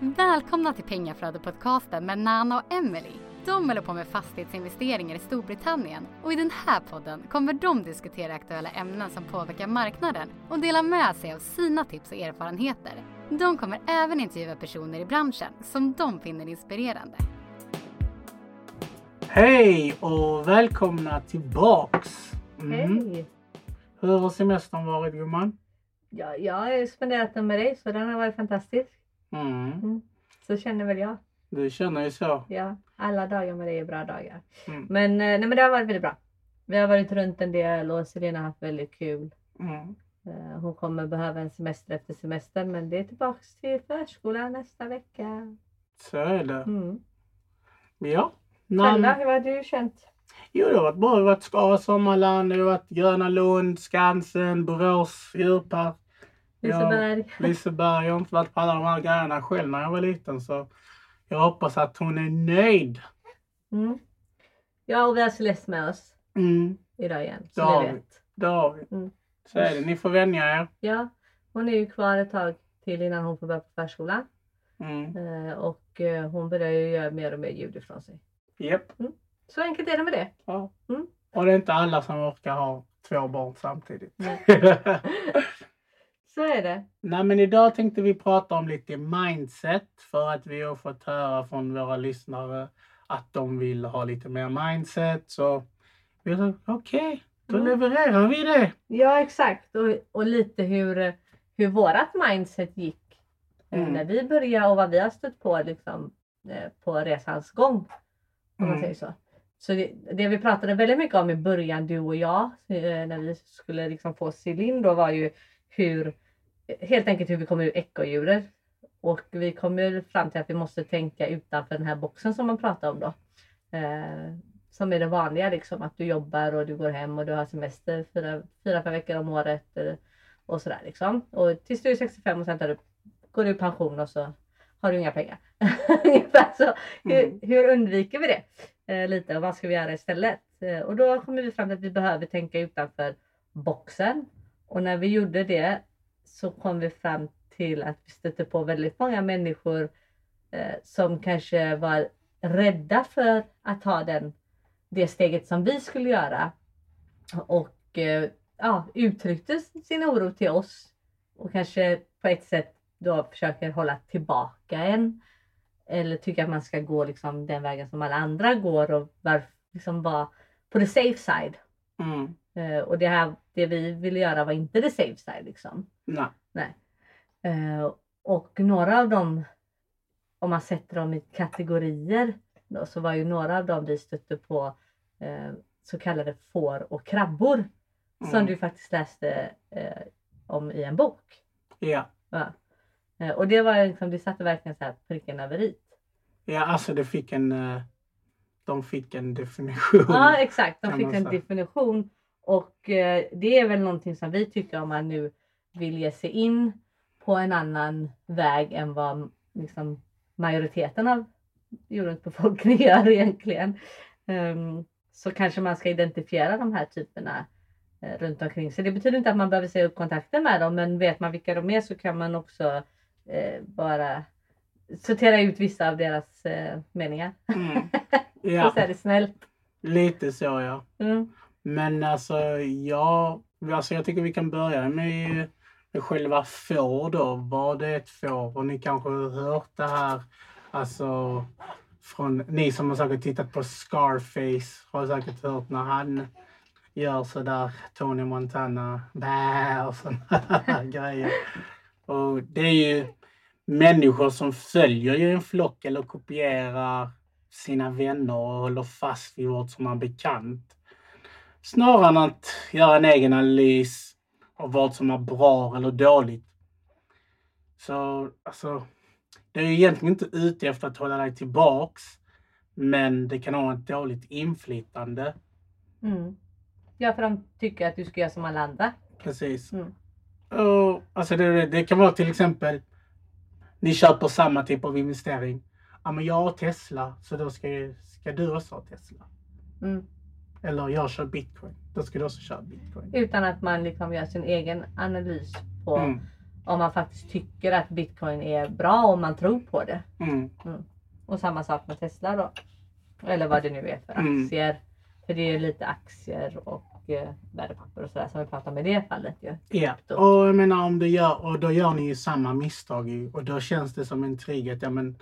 Välkomna till Pengaflödet-podcasten med Nana och Emily. De håller på med fastighetsinvesteringar i Storbritannien och i den här podden kommer de diskutera aktuella ämnen som påverkar marknaden och dela med sig av sina tips och erfarenheter. De kommer även intervjua personer i branschen som de finner inspirerande. Hej och välkomna tillbaks! Mm. Hej! Hur har semestern varit gumman? Ja, jag har spenderat den med dig så den har varit fantastisk. Mm. Så känner väl jag. Du känner ju så. Ja, alla dagar med dig är bra dagar. Mm. Men, eh, nej, men det har varit väldigt bra. Vi har varit runt en del och Selena har haft väldigt kul. Mm. Eh, Hon kommer behöva en semester efter semestern men det är tillbaks till förskolan nästa vecka. Så är det. Mm. Ja. Själva, hur har du känt? jo, det har varit bra. Det har varit Skara Sommarland, det har varit Gröna Lund, Skansen, Borås djurpark. Liseberg? Liseberg. Jag har inte varit på alla de här grejerna själv när jag var liten så jag hoppas att hon är nöjd. Mm. Ja, och vi har Celeste med oss Mm. idag igen. Så Ja. vet. Det har vi. Mm. Så är det. Ni får vänja er. Ja, hon är ju kvar ett tag till innan hon får börja på förskolan. Mm. Eh, och eh, hon börjar ju göra mer och mer ljud ifrån sig. Japp. Så enkelt är det med det. Ja. Mm. Och det är inte alla som orkar ha två barn samtidigt. Så är det. Nej men idag tänkte vi prata om lite mindset för att vi har fått höra från våra lyssnare att de vill ha lite mer mindset. Så vi sa okej, då Mm. levererar vi det. Ja exakt och, och lite hur, hur vårat mindset gick eh, Mm. när vi började och vad vi har stött på liksom, eh, på resans gång. Om man Mm. säger så. Så det, det vi pratade väldigt mycket om i början du och jag eh, när vi skulle liksom få Celine då var ju hur helt enkelt hur vi kommer ur ekorrhjulet. Och vi kom ju fram till att vi måste tänka utanför den här boxen som man pratar om då. Eh, som är det vanliga liksom att du jobbar och du går hem och du har semester fyra, fyra fem veckor om året. eh, Och sådär liksom. Och tills du är 65 och sen tar du, går du i pension och så har du inga pengar. Ungefär så. Hur, Mm. hur undviker vi det? Eh, lite och vad ska vi göra istället? Eh, och då kommer vi fram till att vi behöver tänka utanför boxen. Och när vi gjorde det så kom vi fram till att vi stötte på väldigt många människor eh, som kanske var rädda för att ta den, det steget som vi skulle göra. Och eh, ja, uttryckte sin oro till oss och kanske på ett sätt då försöker hålla tillbaka en. Eller tycker att man ska gå liksom den vägen som alla andra går och var, liksom vara på the safe side. Mm. Eh, och det, här, det vi ville göra var inte the safe side liksom. Nej. Eh, och några av dem, om man sätter dem i kategorier, då, så var ju några av dem vi stötte på eh, så kallade får och krabbor. Som Mm. du faktiskt läste eh, om i en bok. Ja. Ja. Eh, och det var liksom, det satte verkligen så här pricken över i. ja, alltså det fick en... eh, De fick en definition. Ja exakt, de fick en definition. Och eh, det är väl någonting som vi tycker om man nu vill ge sig in på en annan väg än vad liksom, majoriteten av jordens befolkning gör egentligen. Ehm, så kanske man ska identifiera de här typerna eh, runt omkring sig. Det betyder inte att man behöver säga upp kontakten med dem men vet man vilka de är så kan man också eh, bara sortera ut vissa av deras eh, meningar. Mm. Så Ja, är det snällt. lite så ja. Mm. Men alltså, ja, alltså jag tycker vi kan börja med, med själva får då. Vad är ett får? Och ni kanske har hört det här, alltså från ni som har säkert tittat på Scarface har säkert hört när han gör sådär Tony Montana, bä och sådana grejer. Och det är ju människor som följer ju en flock eller kopierar sina vänner och håller fast vid vad som är bekant. Snarare än att göra en egen analys av vad som är bra eller dåligt. Så alltså, det är ju egentligen inte ute efter att hålla dig tillbaks. Men det kan ha ett dåligt inflytande. Mm. Ja, för de tycker att du ska göra som alla andra. Precis. Mm. Och, alltså det, det kan vara till exempel, ni köper samma typ av investering. Ja men jag har Tesla så då ska, ska du också ha Tesla. Mm. Eller jag kör bitcoin. Då ska du också köra bitcoin. Utan att man liksom gör sin egen analys på Mm. om man faktiskt tycker att bitcoin är bra och man tror på det. Mm. Och samma sak med Tesla då. Eller vad det nu är för Mm. aktier. För det är lite aktier och eh, värdepapper och sådär som vi pratar om i det fallet ju. Ja, Då. och jag menar om du gör, och då gör ni ju samma misstag ju, och då känns det som en trygghet. Ja men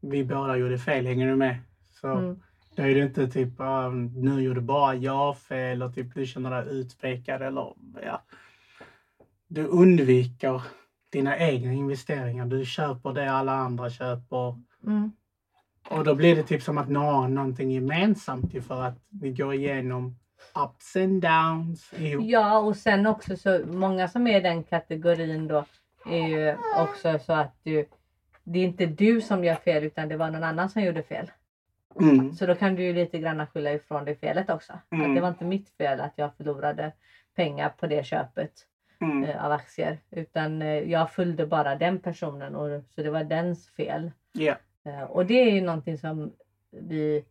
vi båda gjorde fel, hänger du med? Så Mm. Då är det inte typ ah, nu gjorde bara jag fel och typ du känner dig utpekad eller ja. Du undviker dina egna investeringar. Du köper det alla andra köper. Mm. Och då blir det typ som att ni har någonting gemensamt ju för att ni går igenom ups and downs ihop. Ja och sen också så många som är i den kategorin då är ju också så att du det är inte du som gör fel utan det var någon annan som gjorde fel. Mm. Så då kan du ju lite grann skylla ifrån dig felet också. Mm. Att det var inte mitt fel att jag förlorade pengar på det köpet Mm. eh, av aktier. Utan eh, jag följde bara den personen och så det var dens fel. Eh, och det är ju någonting som vi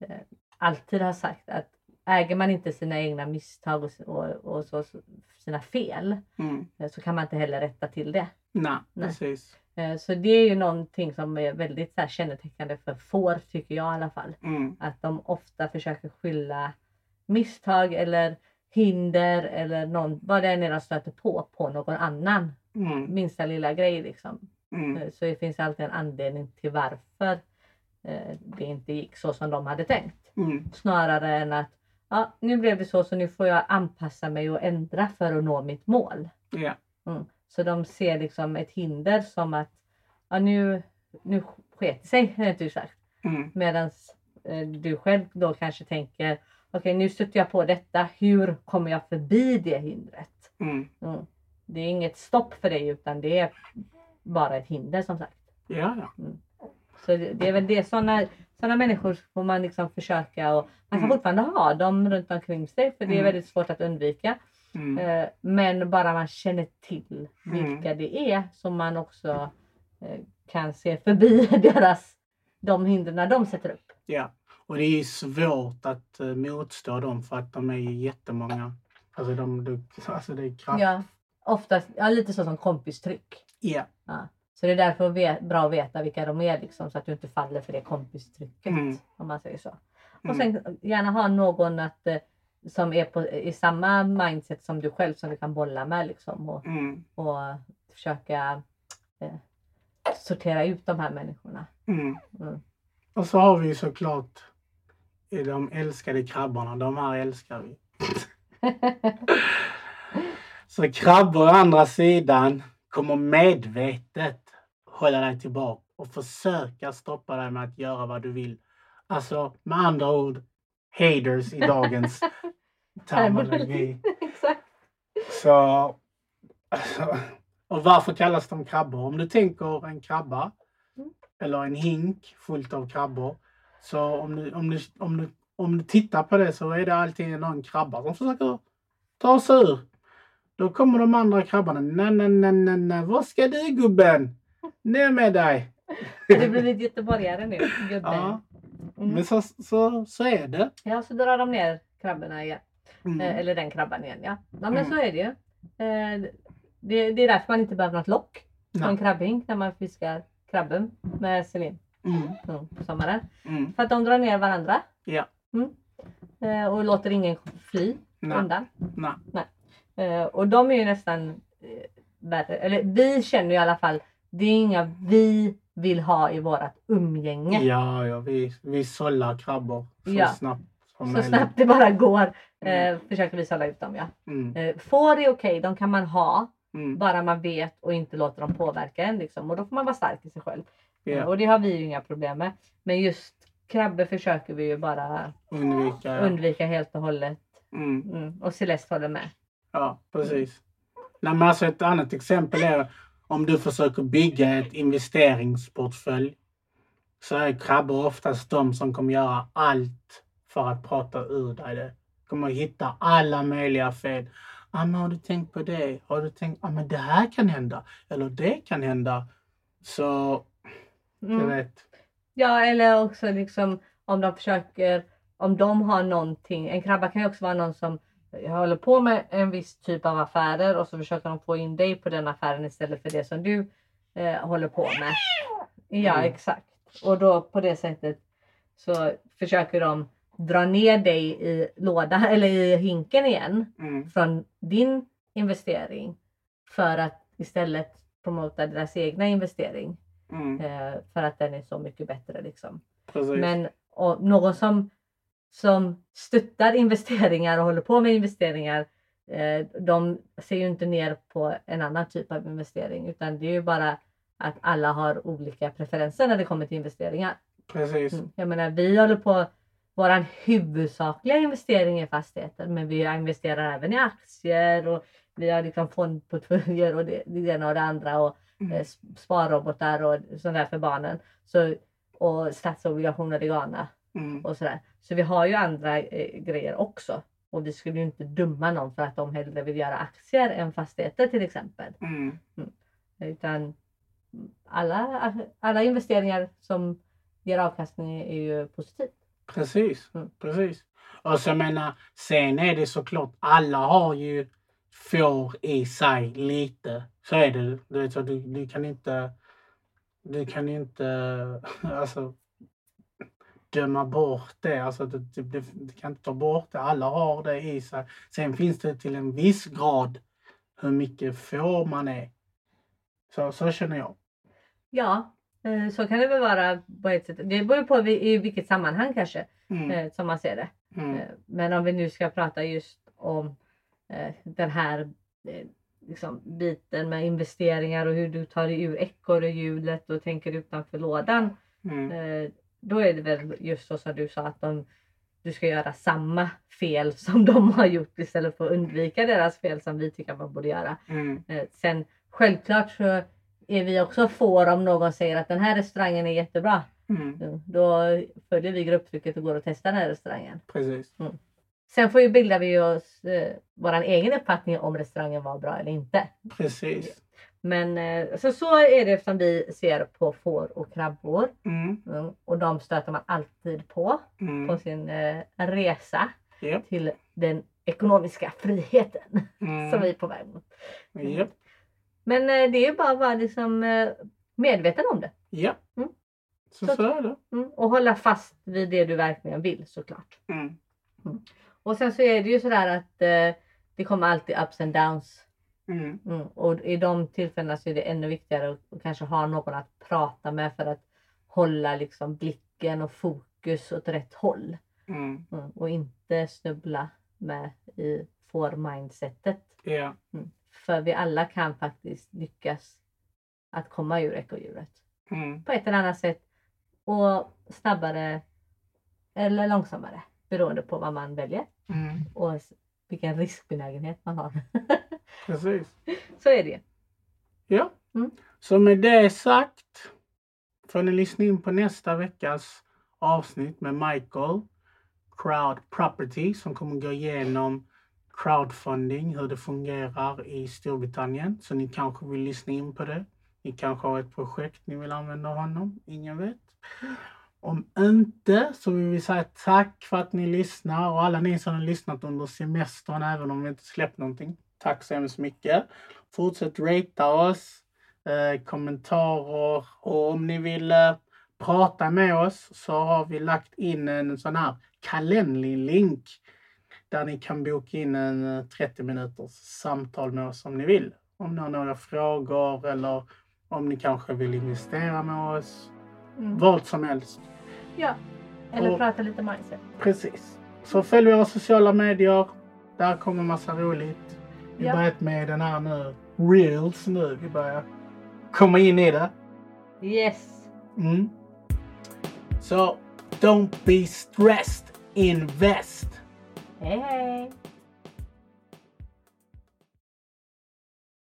eh, alltid har sagt att äger man inte sina egna misstag och, och, och så, sina fel Mm. eh, så kan man inte heller rätta till det. Nej, Nej. precis. Eh, så det är ju någonting som är väldigt så här, kännetecknande för får tycker jag i alla fall. Mm. Att de ofta försöker skylla misstag eller hinder eller någon, vad det än är de stöter på, på någon annan. Mm. Minsta lilla grej liksom. Mm. Eh, Så det finns alltid en anledning till varför det inte gick så som de hade tänkt. Mm. Snarare än att ja, nu blev det så så nu får jag anpassa mig och ändra för att nå mitt mål. Ja. Mm. Så de ser liksom ett hinder som att ja, nu, nu sket det sig rent ut sagt. Mm. Medan eh, du själv då kanske tänker okej nu stöter jag på detta. Hur kommer jag förbi det hindret? Mm. Mm. Det är inget stopp för dig utan det är bara ett hinder som sagt. Ja, ja. Så det, det är väl det sådana såna människor får man liksom försöka och man kan Mm. fortfarande ha dem runt omkring sig för det är Mm. väldigt svårt att undvika. Mm. Eh, Men bara man känner till Mm. vilka det är som man också eh, kan se förbi deras de hindren de sätter upp. ja. Och det är svårt att uh, motstå dem för att de är ju jättemånga. Alltså, de, de, alltså det är kraft. Ja, oftast ja, lite så som kompistryck. Ja. Så det är därför bra att veta vilka de är liksom, så att du inte faller för det kompistrycket. Mm. Om man säger så. Mm. Och sen gärna ha någon att, eh, som är på, i samma mindset som du själv som du kan bolla med liksom, och, Mm. och försöka eh, sortera ut de här människorna. Mm. Mm. Och så har vi ju såklart de älskade krabborna. De här älskar vi. Så krabbor å andra sidan kommer medvetet hålla dig tillbaka och försöka stoppa dig med att göra vad du vill. Alltså med andra ord, haters i dagens terminologi. Exakt. Så, alltså, och varför kallas de krabbor? Om du tänker en krabba Mm. eller en hink fullt av krabbor. Så om du, om, du, om, du, om du tittar på det så är det alltid någon krabba som försöker ta sig ur. Då kommer de andra krabborna. Nej, nej, nej, nej, nej. Vad ska du gubben? Ner med dig. Det blir lite göteborgare nu. Gubben. Ja, Mm. men så, så, så är det. Ja, så drar de ner krabborna igen. Eh, Mm. Eller den krabban igen. Ja, ja men Mm. så är det ju. Eh, det, det är därför man inte behöver något lock på en Nej. krabbhink när man fiskar krabben med Celine Mm. mm, på sommaren. Mm. För att de drar ner varandra Ja. eh, och låter ingen fly Nej. undan. Nej. Eh, och de är ju nästan eh, värre. Eller vi känner i alla fall, det är inga vi vill ha i vårat umgänge. Ja, ja vi, vi sållar krabbor så Ja. snabbt som Så möjligt. snabbt det bara går eh, Mm. försöker vi sålla ut dem. Ja. Mm. Eh, får är okej, de kan man ha. Mm. Bara man vet och inte låter dem påverka en. Liksom. Och då får man vara stark i sig själv. Ja. Eh, Och det har vi ju inga problem med. Men just krabbor försöker vi ju bara Undvika. ja. undvika helt och hållet. Mm. Mm. Och Celeste håller med. Ja, precis. Nej, men alltså ett annat exempel är om du försöker bygga ett investeringsportfölj så är krabbor oftast de som kommer göra allt för att prata ur dig det. Kommer hitta alla möjliga fel. Ah, men har du tänkt på det? Har du tänkt, ah, men det här kan hända. Eller det kan hända. Så, du Mm. vet. Ja eller också liksom om de försöker, om de har någonting. En krabba kan ju också vara någon som jag håller på med en viss typ av affärer och så försöker de få in dig på den affären istället för det som du eh, håller på med. Ja Mm. exakt. Och då på det sättet så försöker de dra ner dig i lådan eller i hinken igen Mm. från din investering för att istället promota deras egna investering Mm. eh, för att den är så mycket bättre liksom. Precis. Men någon som, som stöttar investeringar och håller på med investeringar eh, de ser ju inte ner på en annan typ av investering utan det är ju bara att alla har olika preferenser när det kommer till investeringar. Precis. Mm. Jag menar vi håller på våran huvudsakliga investering i fastigheter men vi investerar även i aktier och vi har liksom fondportföljer och det, det ena och det andra och Mm. eh, sp- sparrobotar och sånt där för barnen. Så, och statsobligationer i Ghana Mm. och sådär. Så vi har ju andra eh, grejer också. Och vi skulle ju inte döma någon för att de hellre vill göra aktier än fastigheter till exempel. Mm. Utan alla, alla investeringar som ger avkastning är ju positivt. Precis. Mm. Precis. Och så menar, sen är det såklart, alla har ju får i sig lite. Så är det. Du, vet, så du, du kan inte, du kan inte, alltså döma bort det. Alltså, du, du, du kan inte ta bort det. Alla har det i sig. Sen finns det till en viss grad hur mycket får man är. Så, så känner jag. Ja, eh, så kan det väl vara på ett sätt. Det beror på i vilket sammanhang kanske Mm. eh, som man ser det. Mm. Eh, Men om vi nu ska prata just om den här liksom, biten med investeringar och hur du tar dig ur ekorrhjulet och tänker utanför lådan. Mm. Då är det väl just så som du sa att de, du ska göra samma fel som de har gjort istället för att undvika deras fel som vi tycker att man borde göra. Mm. Eh, Sen självklart så är vi också får om någon säger att den här restaurangen är jättebra. Mm. Eh, Då följer vi grupptrycket och går och testar den här restaurangen. Precis. Sen får ju bildar vi oss eh, våran egen uppfattning om restaurangen var bra eller inte. Precis. Men eh, så, så är det som vi ser på får och krabbor. Mm. Mm, och de stöter man alltid på på Mm. sin eh, resa Japp. till den ekonomiska friheten Mm. som vi är på väg mot. Japp. Men eh, det är ju bara att vara liksom, eh, medveten om det. Ja. Mm. Så, Så- så är det. Mm, och hålla fast vid det du verkligen vill såklart. Mm. Och sen så är det ju sådär att eh, det kommer alltid ups and downs. Mm. Mm, och i de tillfällena så är det ännu viktigare att kanske ha någon att prata med för att hålla liksom blicken och fokus åt rätt håll. Mm. Mm, och inte snubbla med i får-mindsetet. Ja. Mm. För vi alla kan faktiskt lyckas att komma ur ekorrhjulet Mm. på ett eller annat sätt. Och snabbare eller långsammare beroende på vad man väljer Mm. och vilken riskbenägenhet man har. Precis. så är det. Ja. Mm. Så med det sagt får ni lyssna in på nästa veckas avsnitt med Michael Crowd Property som kommer gå igenom crowdfunding, hur det fungerar i Storbritannien. Så ni kanske vill lyssna in på det. Ni kanske har ett projekt ni vill använda honom. Ingen vet. Om inte så vill vi säga tack för att ni lyssnar och alla ni som har lyssnat under semestern även om vi inte släppt någonting. Tack så hemskt mycket. Fortsätt ratea oss, eh, kommentarer och om ni vill eh, prata med oss så har vi lagt in en sån här Calendly-link där ni kan boka in en eh, 30 minuters samtal med oss om ni vill. Om ni har några frågor eller om ni kanske vill investera med oss. Mm. Vad som helst. Ja. Eller Och- prata lite mindset. Precis. Så följ våra sociala medier. Där kommer massa roligt. Vi har Ja. börjat med den här nu. Reels nu. Vi börjar komma in i det. Yes. Mm. Så don't be stressed. Invest. Hej hej.